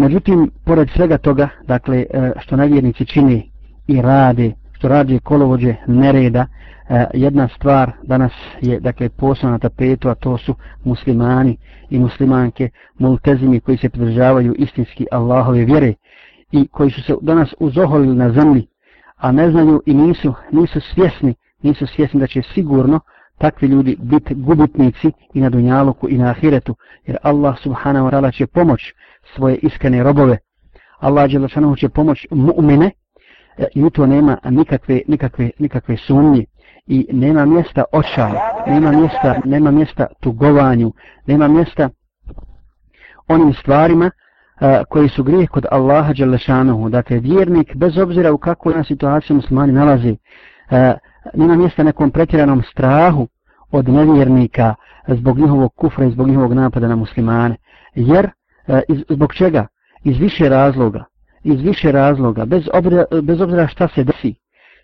međutim, pored svega toga, dakle, e, što nevjernici čini i rade, što radi kolovođe nereda, e, jedna stvar danas je, dakle, posla na tapetu, a to su muslimani i muslimanke, multezimi koji se pridržavaju istinski Allahove vjere i koji su se danas uzoholili na zemlji, a ne znaju i nisu, nisu svjesni, nisu svjesni da će sigurno takvi ljudi biti gubitnici i na dunjaluku i na ahiretu, jer Allah subhanahu wa ta'ala će pomoć svoje iskrene robove. Allah Đelešanohu će pomoć mu'mine e, i u to nema nikakve, nikakve, nikakve sumnje i nema mjesta očaju, nema mjesta, nema mjesta tugovanju, nema mjesta onim stvarima a, koji su grijeh kod Allaha Đelešanohu. Dakle, vjernik, bez obzira u kakvoj na situaciju muslimani nalazi, a, nema mjesta nekom pretjeranom strahu od nevjernika zbog njihovog kufra i zbog njihovog napada na muslimane. Jer, e, iz, zbog čega? Iz više razloga. Iz više razloga, bez obzira, bez obzira šta se desi,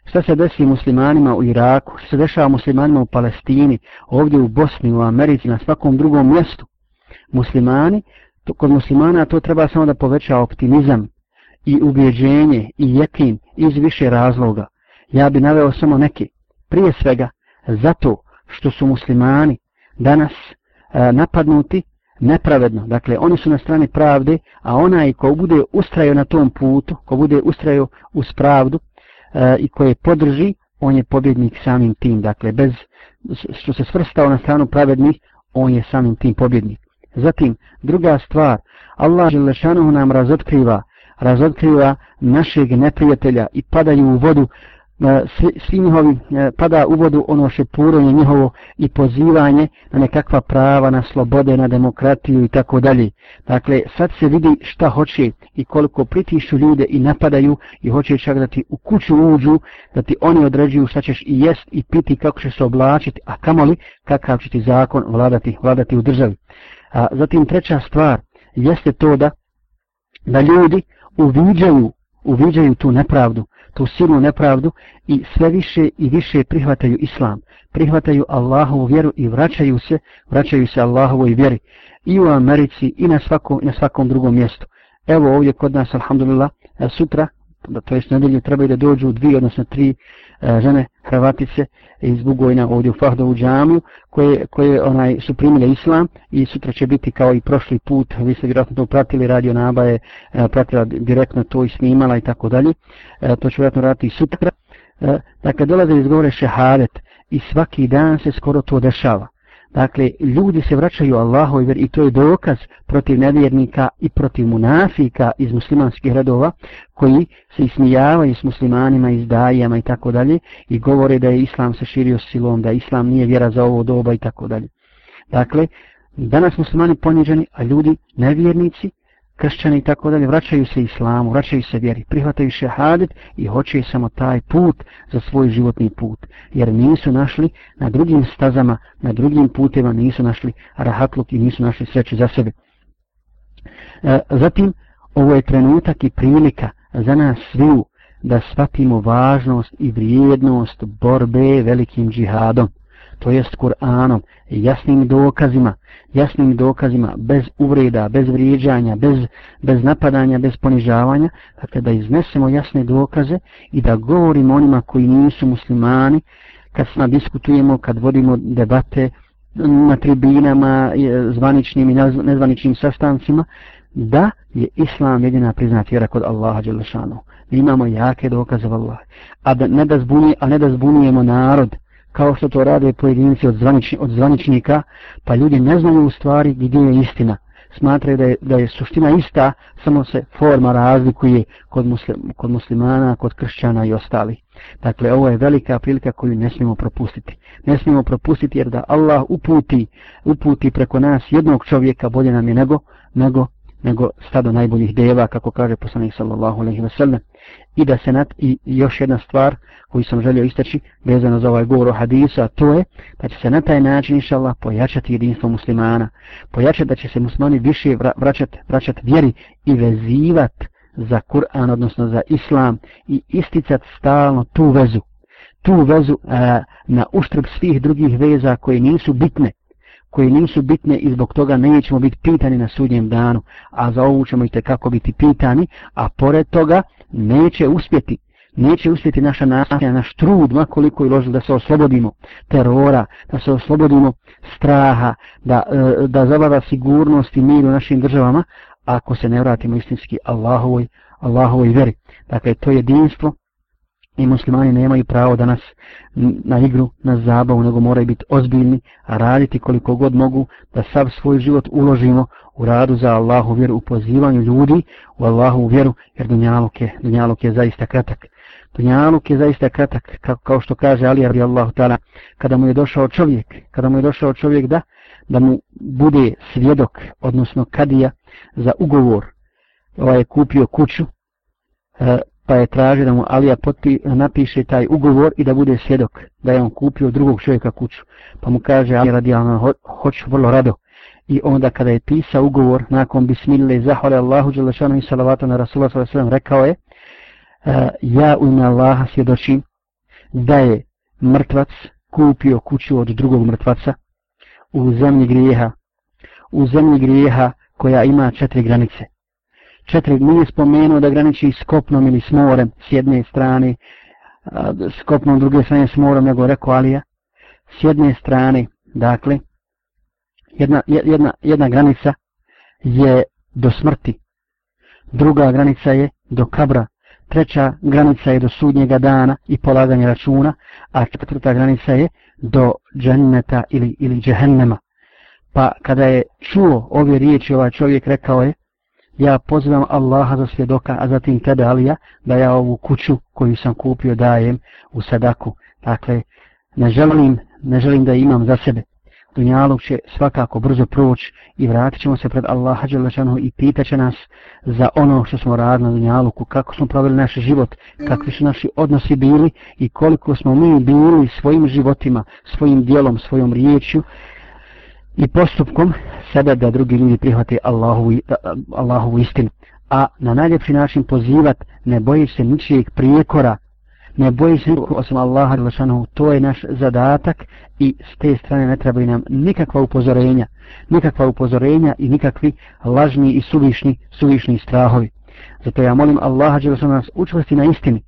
šta se desi muslimanima u Iraku, šta se dešava muslimanima u Palestini, ovdje u Bosni, u Americi, na svakom drugom mjestu. Muslimani to, kod muslimana to treba samo da poveća optimizam i ubjeđenje i jekin iz više razloga. Ja bi naveo samo neki. Prije svega, zato što su muslimani danas e, napadnuti nepravedno. Dakle, oni su na strani pravde, a onaj ko bude ustrajao na tom putu, ko bude ustrajao uz pravdu e, i koje podrži, on je pobjednik samim tim. Dakle, bez što se svrstao na stranu pravednih, on je samim tim pobjednik. Zatim, druga stvar, Allah Želešanuhu nam razotkriva, razotkriva našeg neprijatelja i padaju u vodu, svi, svi njihovi, e, pada u vodu ono šepurenje njihovo i pozivanje na nekakva prava, na slobode, na demokratiju i tako dalje. Dakle, sad se vidi šta hoće i koliko pritišu ljude i napadaju i hoće čak da ti u kuću uđu, da ti oni određuju šta ćeš i jest i piti, kako ćeš se oblačiti, a kamoli kakav će ti zakon vladati, vladati u državi. A zatim treća stvar jeste to da da ljudi uviđaju, uviđaju tu nepravdu, tu silnu nepravdu i sve više i više prihvataju islam, prihvataju Allahovu vjeru i vraćaju se, vraćaju se Allahovoj vjeri i u Americi i na svakom, na svakom drugom mjestu. Evo ovdje kod nas, alhamdulillah, e, sutra, to jest nedelju, trebaju da dođu dvije, odnosno tri E, žene Hrvatice iz Bugojna ovdje u Fahdovu džamu koje, koje onaj su primile islam i sutra će biti kao i prošli put. Vi ste vjerojatno to pratili radio naba je e, pratila direktno to i snimala i tako dalje. E, to će vjerojatno raditi i sutra. E, dakle dolaze izgovore šehadet i svaki dan se skoro to dešava. Dakle, ljudi se vraćaju Allahu i to je dokaz protiv nevjernika i protiv munafika iz muslimanskih redova koji se ismijavaju s muslimanima, izdajama i tako dalje i govore da je islam se širio silom, da islam nije vjera za ovo doba i tako dalje. Dakle, danas muslimani poniženi, a ljudi nevjernici kršćani i tako dalje, vraćaju se islamu, vraćaju se vjeri, prihvataju šehadet i hoće samo taj put za svoj životni put. Jer nisu našli na drugim stazama, na drugim putima, nisu našli rahatluk i nisu našli sreće za sebe. E, zatim, ovo je trenutak i prilika za nas sviju da shvatimo važnost i vrijednost borbe velikim džihadom to jest Kur'anom, jasnim dokazima, jasnim dokazima, bez uvreda, bez vrijeđanja, bez, bez napadanja, bez ponižavanja, dakle da iznesemo jasne dokaze i da govorimo onima koji nisu muslimani, kad sma diskutujemo, kad vodimo debate na tribinama, zvaničnim i nezvaničnim sastancima, da je Islam jedina priznat vjera kod Allaha Đelešanu. Mi imamo jake dokaze vallaha. A da ne da, zbuni, a ne da zbunujemo narod, kao što to rade pojedinci od, zvanič, od zvaničnika, pa ljudi ne znaju u stvari gdje je istina. Smatraju da je, da je suština ista, samo se forma razlikuje kod, muslim, kod muslimana, kod kršćana i ostali. Dakle, ovo je velika prilika koju ne smijemo propustiti. Ne smijemo propustiti jer da Allah uputi, uputi preko nas jednog čovjeka bolje nam je nego, nego nego stado najboljih deva, kako kaže poslanik sallallahu alejhi ve sellem. I da se nat, i još jedna stvar koju sam želio istaći vezano za ovaj govor o hadisu, a to je da će se na taj način, inša Allah, pojačati jedinstvo muslimana. Pojačati da će se muslimani više vraćati, vraćati vjeri i vezivati za Kur'an, odnosno za Islam i isticati stalno tu vezu. Tu vezu a, na uštrb svih drugih veza koje nisu bitne koje nisu bitne i zbog toga nećemo biti pitani na sudnjem danu, a za ovu ćemo i kako biti pitani, a pored toga neće uspjeti neće uspjeti naša nacija, naš trud, makoliko i ložilo da se oslobodimo terora, da se oslobodimo straha, da, e, da zavada sigurnost i mir u našim državama, ako se ne vratimo istinski Allahovoj, Allahovoj veri. Dakle, to jedinstvo i muslimani nemaju pravo da nas na igru, na zabavu, nego moraju biti ozbiljni, a raditi koliko god mogu da sav svoj život uložimo u radu za Allahu vjeru, u pozivanju ljudi u Allahu vjeru, jer dunjaluk je, dunjaluk je zaista kratak. Dunjaluk je zaista kratak, kao, kao što kaže Ali radi Allahu ta'ala, kada mu je došao čovjek, kada mu je došao čovjek da, da mu bude svjedok, odnosno kadija, za ugovor, ovaj je kupio kuću, e, pa je tražio da mu Alija potpi, napiše taj ugovor i da bude svjedok, da je on kupio drugog čovjeka kuću. Pa mu kaže Ali radi Allahu, ho, hoću vrlo rado. I onda kada je pisao ugovor, nakon bismillah, zahvale Allahu, i salavatu na Rasulullah s.a.v. rekao je, uh, ja u ime Allaha svjedočim da je mrtvac kupio kuću od drugog mrtvaca u zemlji grijeha, u zemlji grijeha koja ima četiri granice. Četiri nije spomenuo da graniči s kopnom ili s morem s jedne strane, s kopnom druge strane s morem, nego rekao Alija. S jedne strane, dakle, jedna, jedna, jedna granica je do smrti, druga granica je do kabra, treća granica je do sudnjega dana i polaganja računa, a četvrta granica je do dženneta ili, ili džehennema. Pa kada je čuo ove riječi, ovaj čovjek rekao je, ja pozivam Allaha za svjedoka, a zatim tebe Alija, da ja ovu kuću koju sam kupio dajem u sadaku. Dakle, ne želim, ne želim da imam za sebe, dunjaluk će svakako brzo proći i vratit ćemo se pred Allaha Đelešanu i pitat nas za ono što smo radili na dunjaluku, kako smo proveli naš život, kakvi su naši odnosi bili i koliko smo mi bili svojim životima, svojim dijelom, svojom riječju i postupkom sebe da drugi ljudi prihvate Allahovu, Allahovu istinu. A na najljepši način pozivat ne boji se ničijeg prijekora, ne boji se osim Allaha Đelešanu, to je naš zadatak i s te strane ne trebaju nam nikakva upozorenja, nikakva upozorenja i nikakvi lažni i suvišni, suvišni strahovi. Zato ja molim Allaha Đelešanu nas učvrsti na istini,